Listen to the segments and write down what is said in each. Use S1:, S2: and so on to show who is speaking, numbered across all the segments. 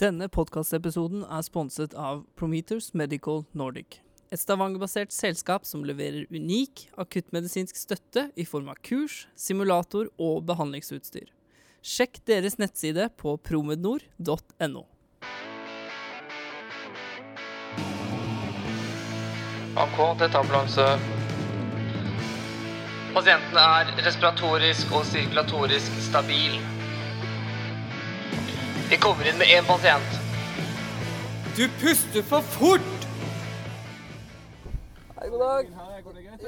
S1: Denne podkastepisoden er sponset av Prometers Medical Nordic. Et Stavanger-basert selskap som leverer unik akuttmedisinsk støtte i form av kurs, simulator og behandlingsutstyr. Sjekk deres nettside på promednor.no.
S2: AK, dette. Pasienten er respiratorisk og sirkulatorisk stabil. Vi kommer inn med én pasient.
S1: Du puster for fort! Hei, god dag.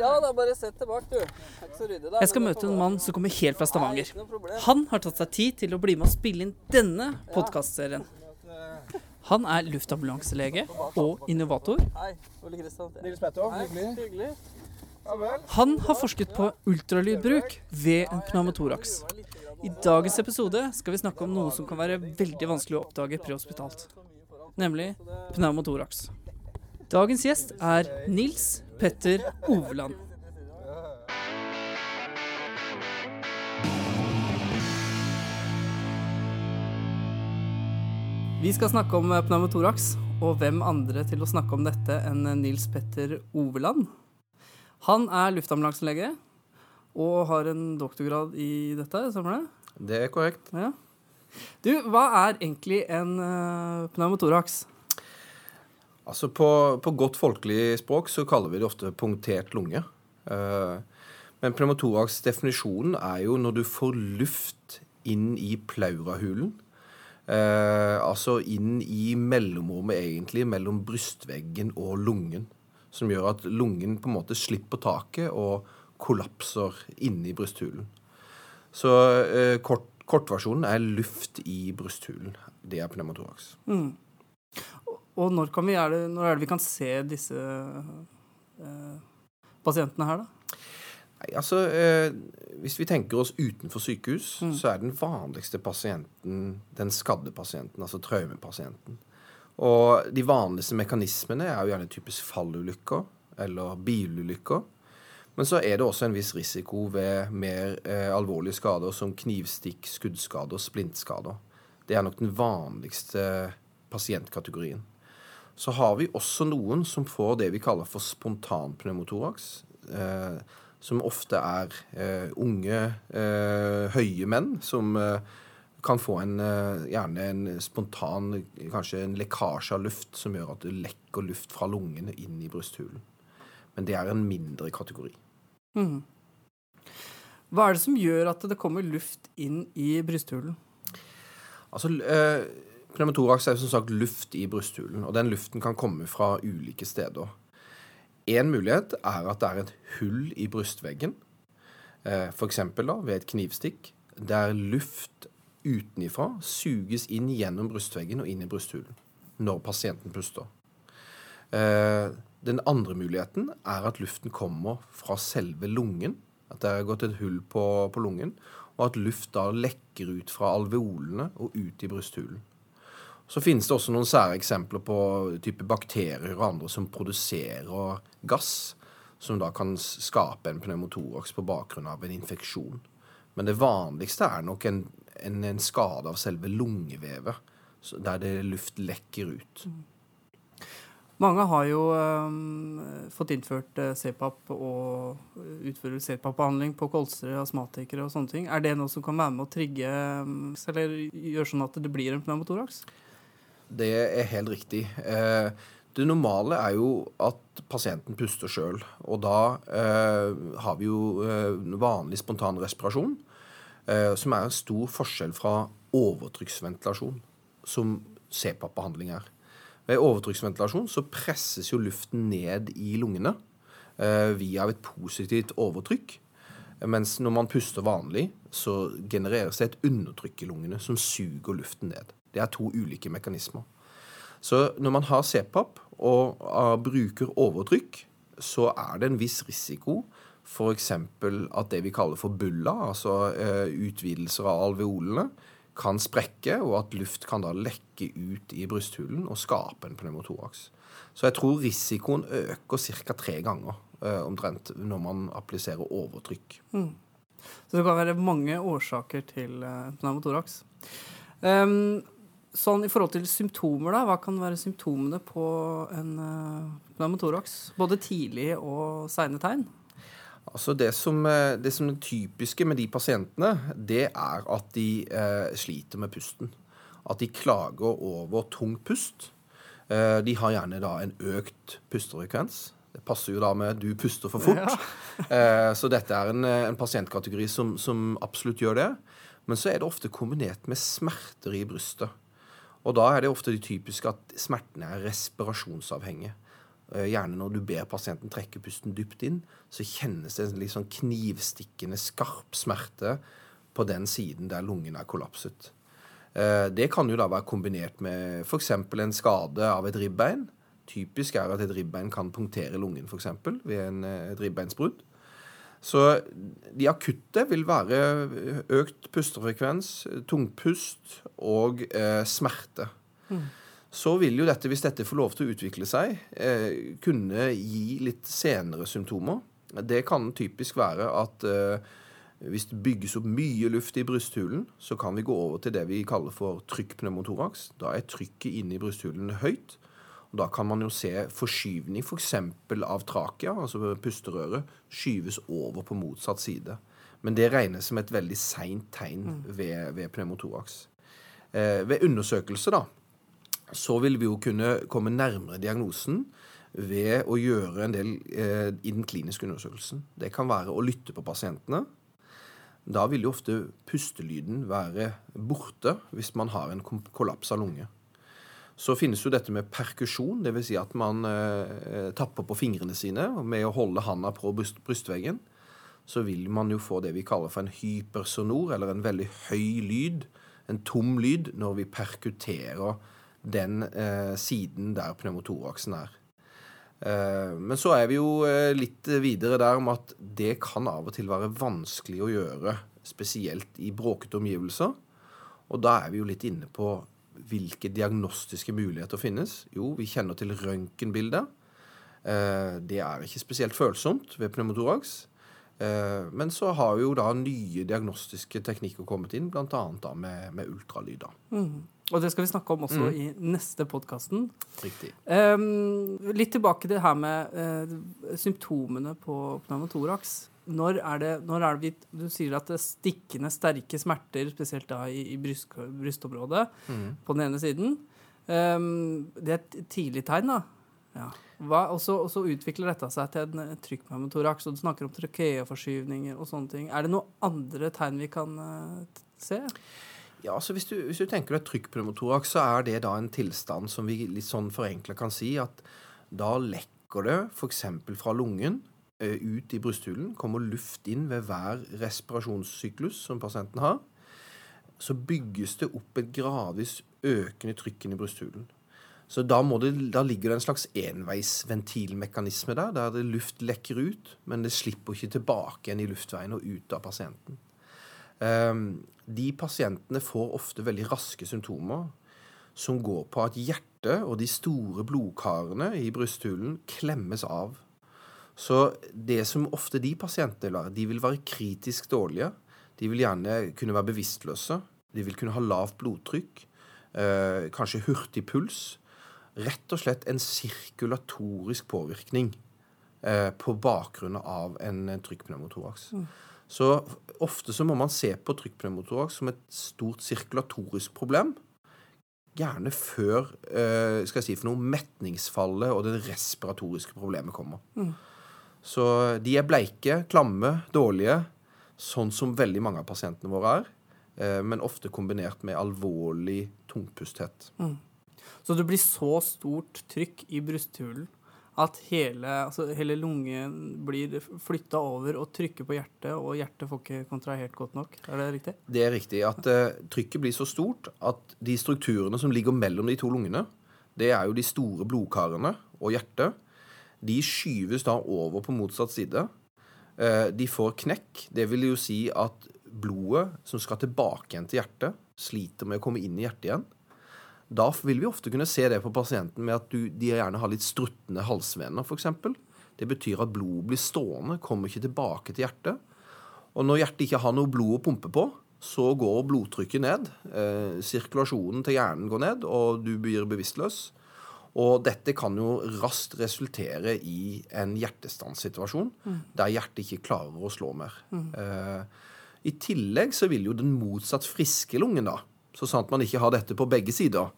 S1: Ja, da bare sett tilbake, bak, du. er ikke så ryddig, da. Jeg skal møte en mann som kommer helt fra Stavanger. Han har tatt seg tid til å bli med og spille inn denne podkastserien. Han er luftambulanselege og innovator.
S3: Hei, Ole Kristian. Nils Petter, hyggelig.
S1: Han har forsket på ultralydbruk ved en pneumotoraks. I dagens episode skal vi snakke om noe som kan være veldig vanskelig å oppdage prehospitalt, nemlig pneumotoraks. Dagens gjest er Nils Petter Oveland. Vi skal snakke om pneumotoraks, og hvem andre til å snakke om dette enn Nils Petter Oveland? Han er luftambulanselege og har en doktorgrad i dette, stemmer det?
S4: Det er korrekt.
S1: Ja. Du, hva er egentlig en uh, pneumotoraks?
S4: Altså på, på, godt folkelig språk så kaller vi det ofte punktert lunge. Uh, men pneumotoraks definisjonen er jo når du får luft inn i plaurahulen. Uh, altså inn i mellomrommet, egentlig, mellom brystveggen og lungen. Som gjør at lungen på en måte slipper taket og kollapser inni brysthulen. Så eh, kort, kortversjonen er luft i brysthulen. Det er pneumotoraks.
S1: Mm. Og når, vi, er det, når, er det, vi kan se disse eh, pasientene her, da?
S4: Nei, altså, eh, Hvis vi tenker oss utenfor sykehus, mm. så er den vanligste pasienten den skadde pasienten, altså traumepasienten. Og de vanligste mekanismene er jo gjerne typisk fallulykker eller bilulykker. Men så er det også en viss risiko ved mer eh, alvorlige skader som knivstikk, skuddskader, splintskader. Det er nok den vanligste pasientkategorien. Så har vi også noen som får det vi kaller for spontanpneumotoraks. Eh, som ofte er eh, unge, eh, høye menn som eh, kan få en, eh, gjerne en spontan Kanskje en lekkasje av luft som gjør at det lekker luft fra lungene inn i brysthulen. Men det er en mindre kategori.
S1: Mm. Hva er det som gjør at det kommer luft inn i brysthulen?
S4: Altså, eh, Pneumotoraks er som sagt luft i brysthulen, og den luften kan komme fra ulike steder. En mulighet er at det er et hull i brystveggen, eh, f.eks. ved et knivstikk, der luft utenifra suges inn gjennom brystveggen og inn i brysthulen når pasienten puster. Eh, den andre muligheten er at luften kommer fra selve lungen. At det har gått et hull på, på lungen, og at luft da lekker ut fra alveolene og ut i brysthulen. Så finnes det også noen sære eksempler på type bakterier og andre som produserer gass, som da kan skape en pneumotoraks på bakgrunn av en infeksjon. Men det vanligste er nok en, en, en skade av selve lungevevet, der det luft lekker ut.
S1: Mange har jo um, fått innført uh, CPAP og utfører CPAP-behandling på kolsere, astmatikere og sånne ting. Er det noe som kan være med å trigge um, eller gjøre sånn at det blir en pneumotoraks?
S4: Det er helt riktig. Eh, det normale er jo at pasienten puster sjøl. Og da eh, har vi jo eh, vanlig spontan respirasjon, eh, som er en stor forskjell fra overtrykksventilasjon, som CPAP-behandling er. Ved overtrykksventilasjon så presses jo luften ned i lungene eh, via et positivt overtrykk. Mens når man puster vanlig, så genereres det et undertrykk i lungene som suger luften ned. Det er to ulike mekanismer. Så når man har CPAP og uh, bruker overtrykk, så er det en viss risiko f.eks. at det vi kaller for bulla, altså uh, utvidelser av alveolene, kan sprekke, og at luft kan da lekke ut i brysthulen og skape en pneumotoraks. Så jeg tror risikoen øker ca. tre ganger uh, omtrent når man appliserer overtrykk.
S1: Mm. Så det kan være mange årsaker til uh, pneumotoraks. Um, sånn i forhold til symptomer, da, hva kan være symptomene på en uh, pneumotoraks? Både tidlige og seine tegn?
S4: Altså det som, eh, det som, er typiske med de pasientene, det er at de eh, sliter med pusten. At de klager over tung pust. Eh, de har gjerne da en økt pustefrekvens. Det passer jo da med 'du puster for fort'. Ja. eh, så dette er en, en pasientkategori som, som, absolutt gjør det. Men så er det ofte kombinert med smerter i brystet. Og da er det ofte det typiske at smertene er respirasjonsavhengige. Eh, gjerne når du ber pasienten trekke pusten dypt inn, så kjennes det en litt sånn knivstikkende, skarp smerte på den siden der lungen er kollapset. Eh, det kan jo da være kombinert med f.eks. en skade av et ribbein. Typisk er at et ribbein kan punktere lungen for eksempel, ved en, eh, et ribbeinsbrudd. Så de akutte vil være økt pustefrekvens, tungpust og eh, smerte. Mm så vil jo dette, hvis dette får lov til å utvikle seg, eh, kunne gi litt senere symptomer. Det kan typisk være at eh, hvis det bygges opp mye luft i brysthulen, så kan vi gå over til det vi kaller for trykkpneumotoraks. Da er trykket inne i brysthulen høyt. og Da kan man jo se forskyvning f.eks. For av trakia, altså pusterøret, skyves over på motsatt side. Men det regnes som et veldig seint tegn mm. ved, ved pneumotoraks. Eh, ved undersøkelse, da, så vil vi jo kunne komme nærmere diagnosen ved å gjøre en del eh, i den kliniske undersøkelsen. Det kan være å lytte på pasientene. Da vil jo ofte pustelyden være borte hvis man har en kollaps av lunge. Så finnes jo dette med perkusjon, dvs. Si at man eh, tapper på fingrene sine med å holde handa på bryst, brystveggen. Så vil man jo få det vi kaller for en hypersonor, eller en veldig høy lyd, en tom lyd, når vi perkuterer den eh, siden der pneumotoraksen er. Eh, men så er vi jo eh, litt videre der om at det kan av og til være vanskelig å gjøre, spesielt i bråkete omgivelser. Og da er vi jo litt inne på hvilke diagnostiske muligheter finnes. Jo, vi kjenner til røntgenbildet. Eh, det er ikke spesielt følsomt ved pneumotoraks. Men så har jo da nye diagnostiske teknikker kommet inn, bl.a. med, med ultralyd. Mm.
S1: Og det skal vi snakke om også mm. i neste podkasten. Um, litt tilbake til det her med uh, symptomene på pneumotoraks. Når er, det, når er det vi Du sier at det er stikkende sterke smerter, spesielt da i, i bryst, brystområdet, mm. på den ene siden. Um, det er et tidlig tegn, da. Ja. og så utvikler dette seg til en trykkpneumotoraks, og du snakker om trakeeforskyvninger og sånne ting. Er det noen andre tegn vi kan uh, se?
S4: Ja, altså hvis du, hvis du tenker deg trykkpneumotoraks, så er det da en tilstand som vi litt sånn forenkla kan si at da lekker det f.eks. fra lungen eh, ut i brysthulen, kommer luft inn ved hver respirasjonssyklus som pasienten har. Så bygges det opp et gradvis økende trykk inn i brysthulen. Så da, det, da ligger det en slags enveisventilmekanisme der, der luft lekker ut, men det slipper ikke tilbake igjen i luftveien og ut av pasienten. Um, de pasientene får ofte veldig raske symptomer som går på at hjertet og de store blodkarene i brysthulen klemmes av. Så det som ofte de pasientene være, de vil være kritisk dårlige. De vil gjerne kunne være bevisstløse. De vil kunne ha lavt blodtrykk, eh, kanskje hurtig puls. Rett og slett en sirkulatorisk påvirkning eh, på bakgrunn av en trykkpneumotoraks. Mm. Så ofte så må man se på trykkpneumotoraks som et stort sirkulatorisk problem. Gjerne før eh, skal jeg si for noe, metningsfallet og det respiratoriske problemet kommer. Mm. Så de er bleike, klamme, dårlige, sånn som veldig mange av pasientene våre er. Eh, men ofte kombinert med alvorlig tungpusthet. Mm.
S1: Så det blir så stort trykk i brysthulen at hele, altså hele lungen blir flytta over og trykker på hjertet, og hjertet får ikke kontrahert godt nok. Er det riktig?
S4: Det er riktig. At uh, trykket blir så stort at de strukturene som ligger mellom de to lungene, det er jo de store blodkarene og hjertet, de skyves da over på motsatt side. Uh, de får knekk. Det vil jo si at blodet som skal tilbake igjen til hjertet, sliter med å komme inn i hjertet igjen. Da vil vi ofte kunne se det på pasienten med at du, de gjerne har litt struttende halsvener, f.eks. Det betyr at blodet blir stående, kommer ikke tilbake til hjertet. Og når hjertet ikke har noe blod å pumpe på, så går blodtrykket ned. Eh, sirkulasjonen til hjernen går ned, og du blir bevisstløs. Og dette kan jo raskt resultere i en hjertestanssituasjon mm. der hjertet ikke klarer å slå mer. Mm. Eh, I tillegg så vil jo den motsatt friske lungen, da, så sant man ikke har dette på begge sider,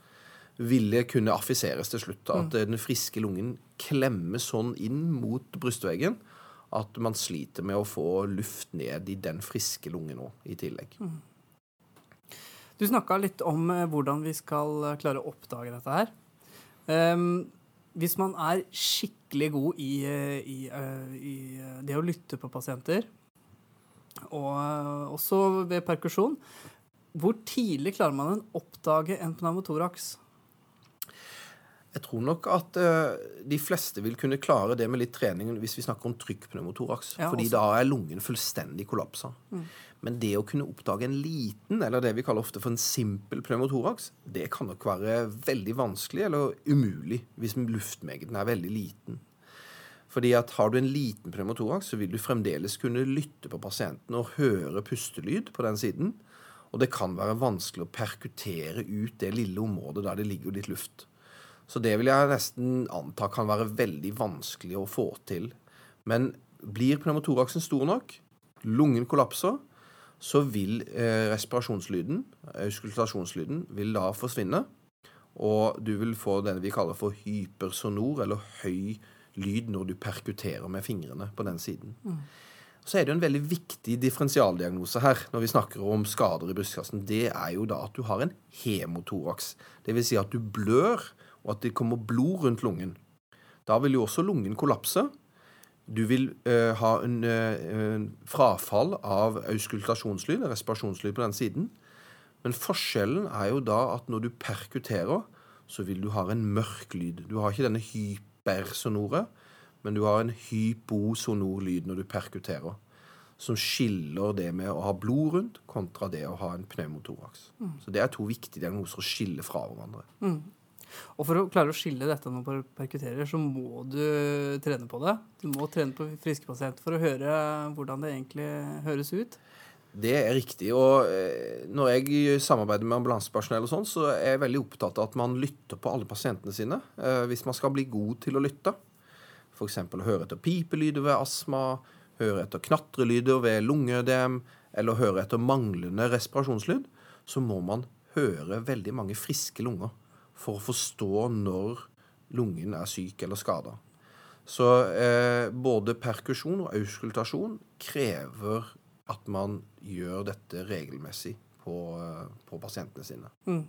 S4: ville kunne affiseres til slutt. At den friske lungen klemmer sånn inn mot brystveggen at man sliter med å få luft ned i den friske lungen òg, i tillegg. Mm.
S1: Du snakka litt om eh, hvordan vi skal eh, klare å oppdage dette her. Um, hvis man er skikkelig god i, eh, i, i, det å lytte på pasienter, og også ved perkusjon, hvor tidlig klarer man å oppdage en pneumotoraks?
S4: Jeg tror nok at uh, de fleste vil kunne klare det med litt trening hvis vi snakker om trykkpneumotoraks. Ja, fordi også. da er lungen fullstendig kollapsa. Mm. Men det å kunne oppdage en liten, eller det vi kaller ofte for en simpel pneumotoraks, det kan nok være veldig vanskelig eller umulig hvis luftmengden er veldig liten. Fordi at Har du en liten pneumotoraks, så vil du fremdeles kunne lytte på pasienten og høre pustelyd på den siden. Og det kan være vanskelig å perkutere ut det lille området der det ligger litt luft. Så det vil jeg nesten anta kan være veldig vanskelig å få til. Men blir pneumotoraksen stor nok, lungen kollapser, så vil eh, respirasjonslyden, auskultasjonslyden, vil da forsvinne. Og du vil få den vi kaller for hypersonor, eller høy lyd, når du perkuterer med fingrene på den siden. Mm. Så er det jo en veldig viktig differensialdiagnose her når vi snakker om skader i brystkassen. Det er jo da at du har en hemotoraks. Dvs. Si at du blør og at det kommer blod rundt lungen. Da vil jo også lungen kollapse. Du vil uh, ha en en frafall av auskultasjonslyd, respirasjonslyd på den siden. Men forskjellen er jo da at når du perkuterer, så vil du ha en mørk lyd. Du har ikke denne hypersonore, men du har en hyposonor lyd når du perkuterer. Som skiller det med å ha blod rundt kontra det å ha en pneumotoraks. Mm. Så det er to viktige diagnoser å skille fra hverandre. Mm.
S1: Og for å klare å skille dette når man perkutterer, så må du trene på det. Du må trene på friske pasienter for å høre hvordan det egentlig høres ut.
S4: Det er riktig. Og eh, når jeg samarbeider med ambulansepersonell, og sånn, så er jeg veldig opptatt av at man lytter på alle pasientene sine. Eh, hvis man skal bli god til å lytte. F.eks. høre etter pipelyder ved astma, høre etter knatrelyder ved lungeødem, eller høre etter manglende respirasjonslyd, så må man høre veldig mange friske lunger for å forstå når lungen er syk eller skada. Så eh, både perkusjon og auskultasjon krever at man gjør dette regelmessig på, eh, på pasientene sine. Mm.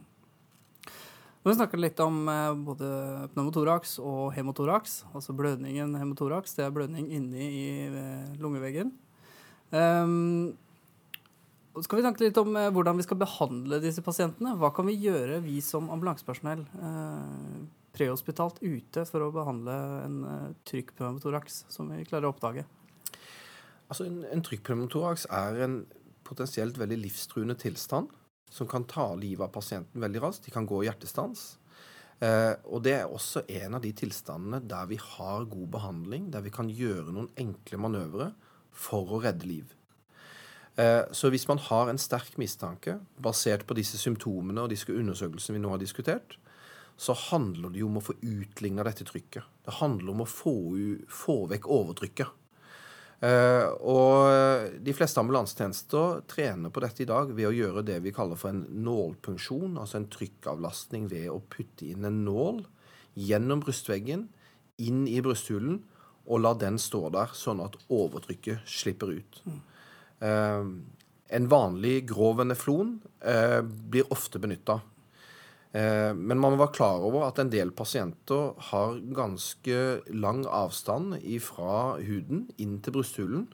S1: Vi snakket litt om eh, både pneumotoraks og hemotoraks. Altså blødningen hemotoraks, det er blødning inni i eh, lungeveggen. Um, skal vi snakke litt om eh, hvordan vi skal behandle disse pasientene? Hva kan vi gjøre, vi som ambulansepersonell, eh, prehospitalt ute, for å behandle en eh, trykkpneumotoraks som vi klarer å oppdage?
S4: Altså, En, en trykkpneumotoraks er en potensielt veldig livstruende tilstand som kan ta livet av pasienten veldig raskt. De kan gå hjertestans. Eh, og det er også en av de tilstandene der vi har god behandling, der vi kan gjøre noen enkle manøvre for å redde liv. Eh, så hvis man har en sterk mistanke basert på disse symptomene og disse undersøkelsene vi nå har diskutert, så handler det jo om å få utligna dette trykket. Det handler om å få, få vekk overtrykket. Uh, og de fleste ambulansetjenester trener på dette i dag ved å gjøre det vi kaller for en nålpunksjon, altså en trykkavlastning ved å putte inn en nål gjennom brystveggen, inn i brysthulen, og la den stå der, sånn at overtrykket slipper ut. Eh, en vanlig grov veneflon eh, blir ofte benytta. Eh, men man må være klar over at en del pasienter har ganske lang avstand fra huden inn til brysthulen.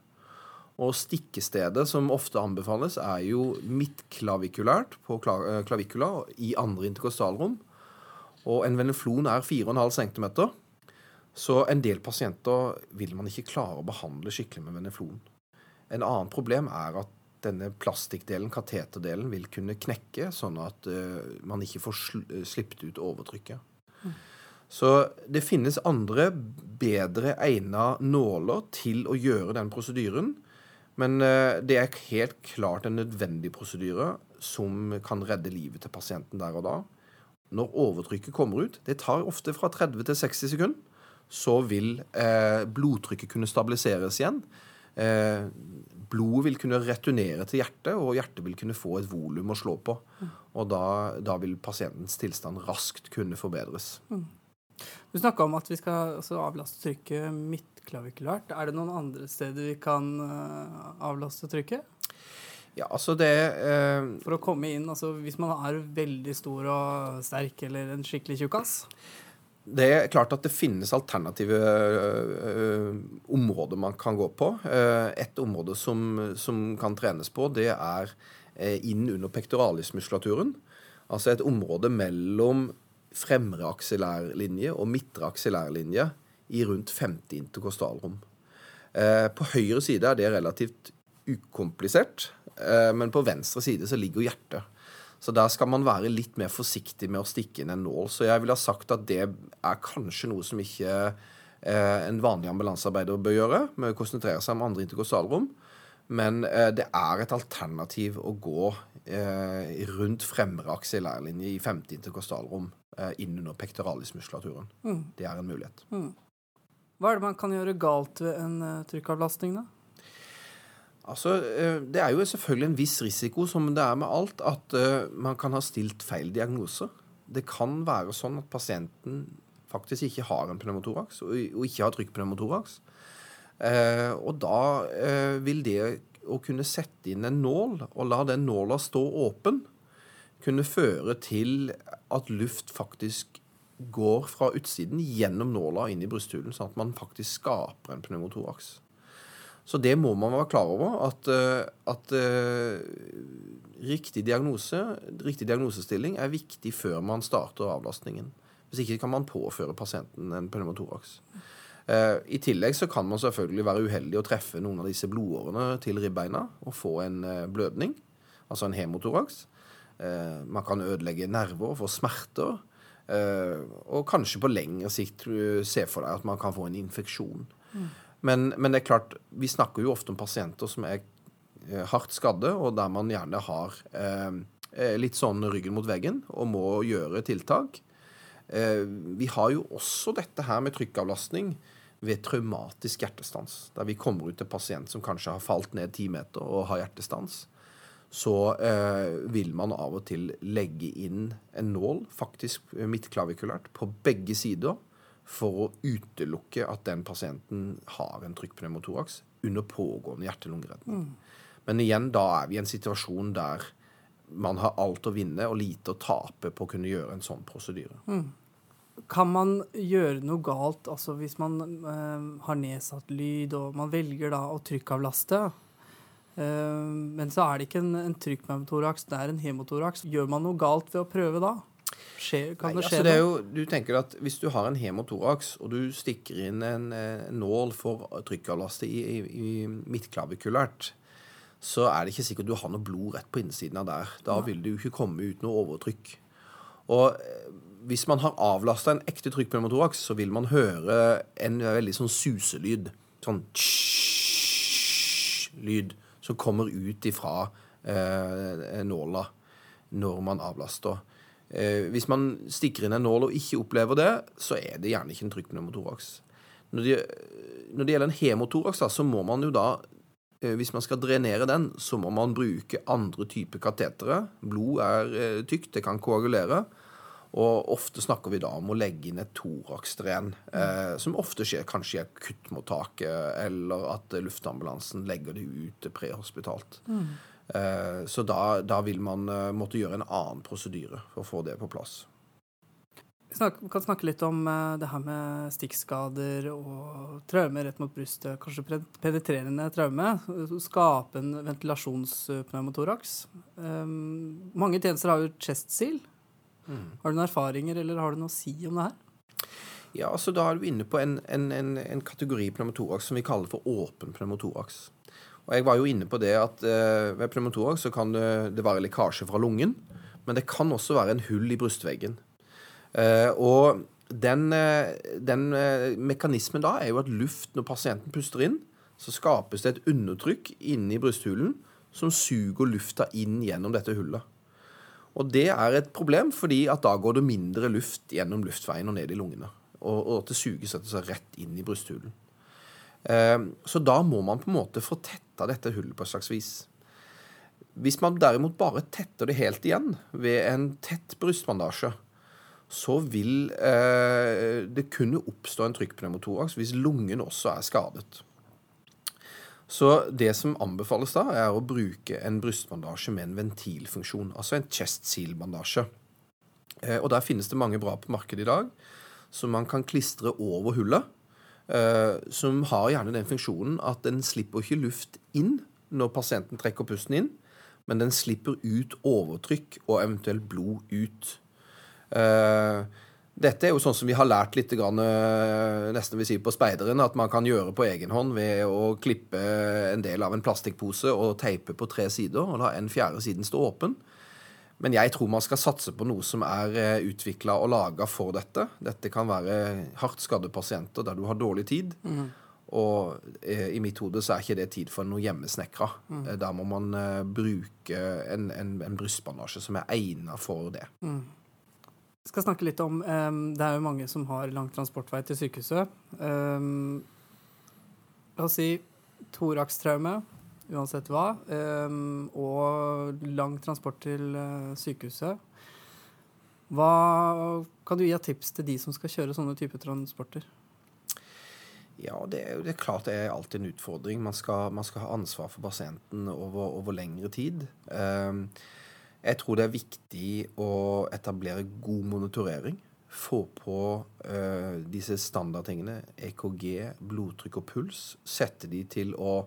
S4: Og stikkestedet som ofte anbefales, er jo midtklavikulært på klavikula i andre interkostalrom. Og en veneflon er 4,5 cm. Så en del pasienter vil man ikke klare å behandle skikkelig med veneflon. En annen problem er at denne plastikkdelen, kateterdelen, vil kunne knekke, sånn at uh, man ikke får sl slippet ut overtrykket. Mm. Så det finnes andre bedre egna nåler til å gjøre den prosedyren. Men uh, det er helt klart en nødvendig prosedyre som kan redde livet til pasienten der og da. Når overtrykket kommer ut, det tar ofte fra 30 til 60 sekunder, så vil eh, blodtrykket kunne stabiliseres igjen. Eh, blodet vil kunne returnere til hjertet, og hjertet vil kunne få et volum å slå på. Og da, da, vil pasientens tilstand raskt kunne forbedres. Mm.
S1: Du snakka om at vi skal altså, avlaste trykket midtklavikulært. Er det noen andre steder vi kan uh, avlaste trykket?
S4: Ja, altså det eh,
S1: For å komme inn, altså hvis man er veldig stor og sterk eller en skikkelig tjukkas?
S4: Det er klart at det finnes alternative uh, områder man kan gå på. Uh, et område som, som, kan trenes på, det er uh, inn under pektoralismuskulaturen. Altså et område mellom fremre aksillærlinje og midtre aksillærlinje i rundt 50 interkostalrom. på høyre side er det relativt ukomplisert, men på venstre side så ligger hjertet. Så der skal man være litt mer forsiktig med å stikke inn en nål. Så jeg ville ha sagt at det er kanskje noe som ikke eh, en vanlig ambulansearbeider bør gjøre, med å konsentrere seg om andre interkostalrom. Men eh, det er et alternativ å gå eh, rundt fremre akselærlinje i 50 interkostalrom eh, innunder pektoralismuskulaturen. Mm. Det er en mulighet. Mm.
S1: Hva er det man kan gjøre galt ved en uh, trykkavlastning, da?
S4: Altså, eh, Det er jo selvfølgelig en viss risiko, som det er med alt, at uh, man kan ha stilt feil diagnose. Det kan være sånn at pasienten faktisk ikke har en pneumotoraks, og, ikke har trykkpneumotoraks. Uh, og da vil det å kunne sette inn en nål, og la den nåla stå åpen, kunne føre til at luft faktisk går fra utsiden gjennom nåla inn i brysthulen, sånn at man faktisk skaper en pneumotoraks. Så det må man være klar over. At, eh, at uh, riktig diagnose, riktig diagnosestilling er viktig før man starter avlastningen. Hvis ikke kan man påføre pasienten en pneumotoraks. Uh, I tillegg så kan man selvfølgelig være uheldig å treffe noen av disse blodårene til ribbeina og få en blødning, altså en hemotoraks. man kan ødelegge nerver, og få smerter. og kanskje på lengre sikt se for deg at man kan få en infeksjon. Mm. Men, men, det er klart, vi snakker jo ofte om pasienter som er eh, hardt skadde, og der man gjerne har eh, eh, litt sånn ryggen mot veggen og må gjøre tiltak. Eh, vi har jo også dette her med trykkavlastning ved traumatisk hjertestans. Der vi kommer ut til pasient som kanskje har falt ned ti meter og har hjertestans. Så eh, vil man av og til legge inn en nål, faktisk midtklavikulært, på begge sider for å utelukke at den pasienten har en trykkpneumotoraks under pågående hjerte-lungeredning. Mm. Men igjen, da er vi i en situasjon der man har alt å vinne og lite å tape på å kunne gjøre en sånn prosedyre. Mm.
S1: Kan man gjøre noe galt altså hvis man øh, har nedsatt lyd, og man velger da å trykkavlaste? Øh, men så er det ikke en, en trykkpneumotoraks, det er en hemotoraks. Gjør man noe galt ved å prøve da? Skjer, kan Nei, det skje altså
S4: det jo, du tenker at Hvis du har en hemotoraks, og du stikker inn en, en nål for trykkavlastet i, i, i midtklavikulært, så er det ikke sikkert du har noe blod rett på innsiden av der. Da ja. vil det jo ikke komme ut noe overtrykk. Og eh, hvis man har avlasta en ekte trykkpneumotoraks, så vil man høre en veldig sånn suselyd. Sånn lyd som kommer ut ifra eh, nåla når man avlaster. Eh, hvis man stikker inn en nål og ikke opplever det, så er det gjerne ikke en trykkpneumotoraks. Når det, når det gjelder en hemotoraks, så må man jo da eh, hvis man skal drenere den, så må man bruke andre typer katetere. Blod er eh, tykt, det kan koagulere. Og ofte snakker vi da om å legge inn et thoraksdren, eh, som ofte skjer kanskje i akuttmottaket, eller at luftambulansen legger det ut prehospitalt. Mm. Eh, så da, da, vil man eh, måtte gjøre en annen prosedyre for å få det på plass.
S1: Vi kan snakke litt om eh, det her med stikkskader og traume rett mot brystet. Kanskje penetrerende traume. Skape en ventilasjonspneumotoraks. Mange tjenester har jo chest seal. Mm. Har du noen erfaringer, eller har du noe å si om det her?
S4: Ja, altså Da er du inne på en, en, en, en kategori pneumotoraks som vi kaller for åpen pneumotoraks. Og Jeg var jo inne på det at eh, ved pneumotoraks så kan det, være lekkasje fra lungen, men det kan også være en hull i brystveggen. Eh, og den, eh, den eh, mekanismen da er jo at luft, når pasienten puster inn, så skapes det et undertrykk inni brysthulen som suger lufta inn gjennom dette hullet. Og det er et problem, fordi at da går det mindre luft gjennom luftveien og ned i lungene. Og, og det suges rett inn i brysthulen. Eh, så da må man på en måte få tetta dette hullet på et slags vis. Hvis man derimot bare tetter det helt igjen ved en tett brystbandasje, så vil eh, det kunne oppstå en trykkpneumotoraks hvis lungen også er skadet. Så det som anbefales da, er å bruke en brystbandasje med en ventilfunksjon. Altså en chest seal-bandasje. Eh, og der finnes det mange bra på markedet i dag som man kan klistre over hullet. Eh, som har gjerne den funksjonen at den slipper ikke luft inn når pasienten trekker pusten inn, men den slipper ut overtrykk og eventuelt blod ut. Uh, dette er jo sånn som vi har lært litt eh, nesten vi sier på speideren, at man kan gjøre på egen hånd ved å klippe en del av en plastikkpose og teipe på tre sider, og la en fjerde siden stå åpen. Men jeg tror man skal satse på noe som er eh, utvikla og laga for dette. Dette kan være hardt skadde pasienter der du har dårlig tid. Mm. Og eh, i mitt hode så er ikke det tid for noe hjemmesnekra. Mm. Der må man bruke en, en, en brystbandasje som er egna for det. Mm.
S1: Jeg skal snakke litt om um, Det er jo mange som har lang transportvei til sykehuset. Um, la oss si torakstraume, uansett hva, um, og lang transport til uh, sykehuset. Hva kan du gi av tips til de som skal kjøre sånne typer transporter?
S4: Ja, det er, det er, klart det er alltid en utfordring. Man skal, man skal ha ansvar for pasienten over, over lengre tid. Um, jeg tror det er viktig å etablere god monitorering. Få på uh, disse standardtingene. EKG, blodtrykk og puls. Sette de til å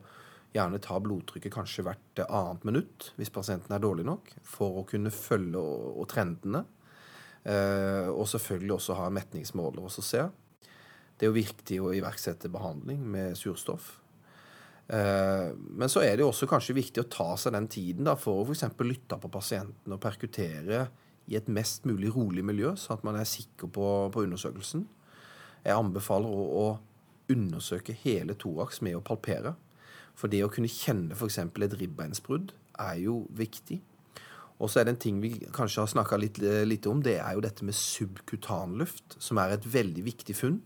S4: gjerne ta blodtrykket kanskje hvert annet minutt hvis pasienten er dårlig nok, for å kunne følge og, trendene. Uh, og selvfølgelig også ha metningsmåler og se. Det er jo viktig å iverksette behandling med surstoff. Eh, men så er det jo også kanskje viktig å ta seg den tiden da, for å f.eks. lytte på pasienten og perkutere i et mest mulig rolig miljø, sånn at man er sikker på, på undersøkelsen. Jeg anbefaler å, å undersøke hele thorax med å palpere. For det å kunne kjenne f.eks. et ribbeinsbrudd er jo viktig. Og så er det en ting vi kanskje har snakka litt, litt, om, det er jo dette med subkutanluft, som er et veldig viktig funn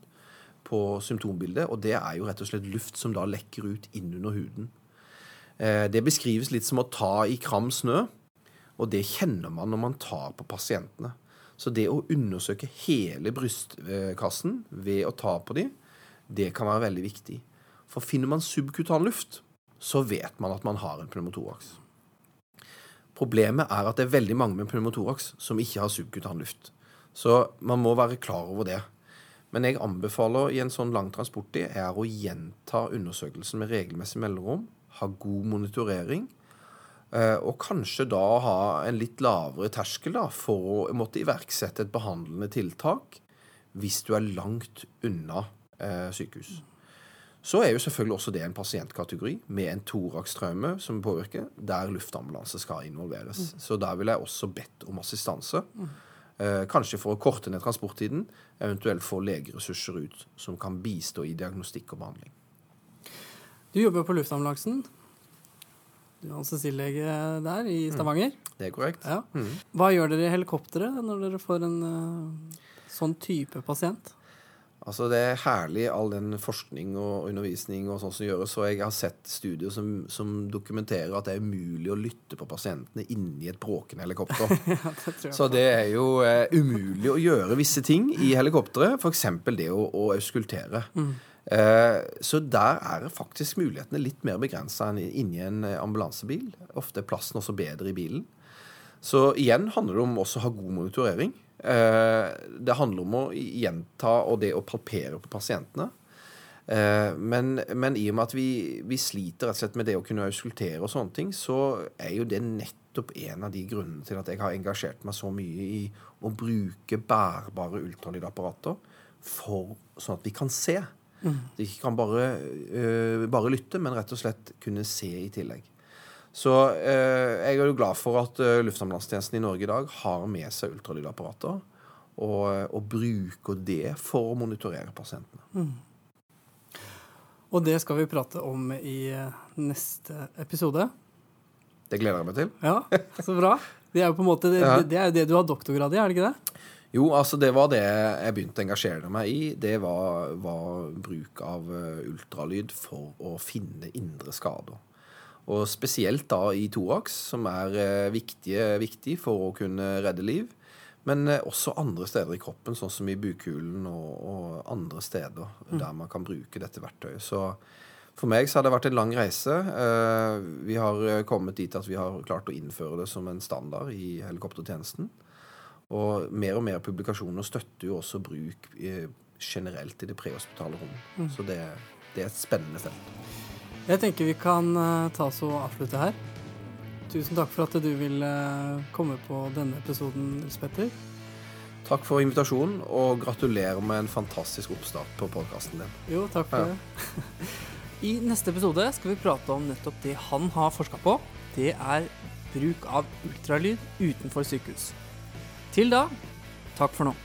S4: på symptombildet, og det er jo rett og slett luft som da lekker ut inn under huden. Eh, det beskrives litt som å ta i kram snø, og det kjenner man når man tar på pasientene. Så det å undersøke hele brystkassen ved å ta på dem, det kan være veldig viktig. For finner man subkutan luft, så vet man at man har en pneumotoraks. Problemet er at det er veldig mange med pneumotoraks som ikke har subkutan luft. Så man må være klar over det. Men jeg anbefaler i en sånn lang transporttid er å gjenta undersøkelsen med regelmessig mellomrom. Ha god monitorering. Eh, og kanskje da ha en litt lavere terskel da, for å måtte iverksette et behandlende tiltak hvis du er langt unna eh, sykehus. Så er jo selvfølgelig også det en pasientkategori med en thorakstraume som påvirker, der luftambulanse skal involveres. Mm. Så der vil jeg også bedt om assistanse. Mm. Eh, kanskje for å korte ned transporttiden, eventuelt få legeressurser ut som kan bistå i diagnostikk og behandling.
S1: Du jobber på luftambulansen. Du er anestesilege der i mm. Stavanger.
S4: Mm. Det er korrekt.
S1: Ja. Mm. Hva gjør dere i helikopteret når dere får en uh, sånn type pasient?
S4: Altså Det er herlig all den forskning og undervisning og sånn som gjøres. Og jeg har sett studier som, som, dokumenterer at det er umulig å lytte på pasientene inni et bråkende helikopter. ja, det så det er jo eh, umulig å gjøre visse ting i helikopteret. F.eks. det å, å auskultere. Mm. Eh, så der er faktisk mulighetene litt mer begrensa enn inni en ambulansebil. Ofte er plassen også bedre i bilen. Så igjen handler det om også å ha god monitorering. Eh, det handler om å gjenta og det å palpere på pasientene. Eh, men, men, i og med at vi, vi, sliter rett og slett med det å kunne auskultere og sånne ting, så er jo det nettopp en av de grunnene til at jeg har engasjert meg så mye i å bruke bærbare ultralydapparater for, sånn at vi kan se. Mm. De ikke kan bare, uh, bare lytte, men rett og slett kunne se i tillegg. Så eh, jeg er jo glad for at uh, luftambulansetjenesten i Norge i dag har med seg ultralydapparater, og, og, bruker det for å monitorere pasientene. Mm.
S1: Og det skal vi prate om i eh, neste episode.
S4: Det gleder jeg meg til.
S1: Ja, så bra. Det er jo på en måte det, det, er jo det du har doktorgrad i, er det ikke det?
S4: Jo, altså det var det jeg begynte å engasjere meg i. Det var, var bruk av eh, ultralyd for å finne indre skader. Og spesielt da i toaks, som er eh, viktige, viktig for å kunne redde liv. Men eh, også andre steder i kroppen, sånn som i bukhulen og, og andre steder der man kan bruke dette verktøyet. Så for meg så har det vært en lang reise. Eh, Vi har kommet dit at vi har klart å innføre det som en standard i helikoptertjenesten. Og mer og mer publikasjoner støtter jo også bruk generelt i det prehospitale rom. Så det, det er et spennende felt.
S1: Jeg tenker vi kan eh, ta oss og avslutte her. Tusen takk for at du ville eh, komme på denne episoden, Nils Petter.
S4: Takk for invitasjonen, og gratulerer med en fantastisk oppstart på podkasten din.
S1: Jo, takk for
S4: Ja.
S1: det. I neste episode skal vi prate om nettopp det han har forska på. Det er bruk av ultralyd utenfor sykehus. Til da, takk for nå.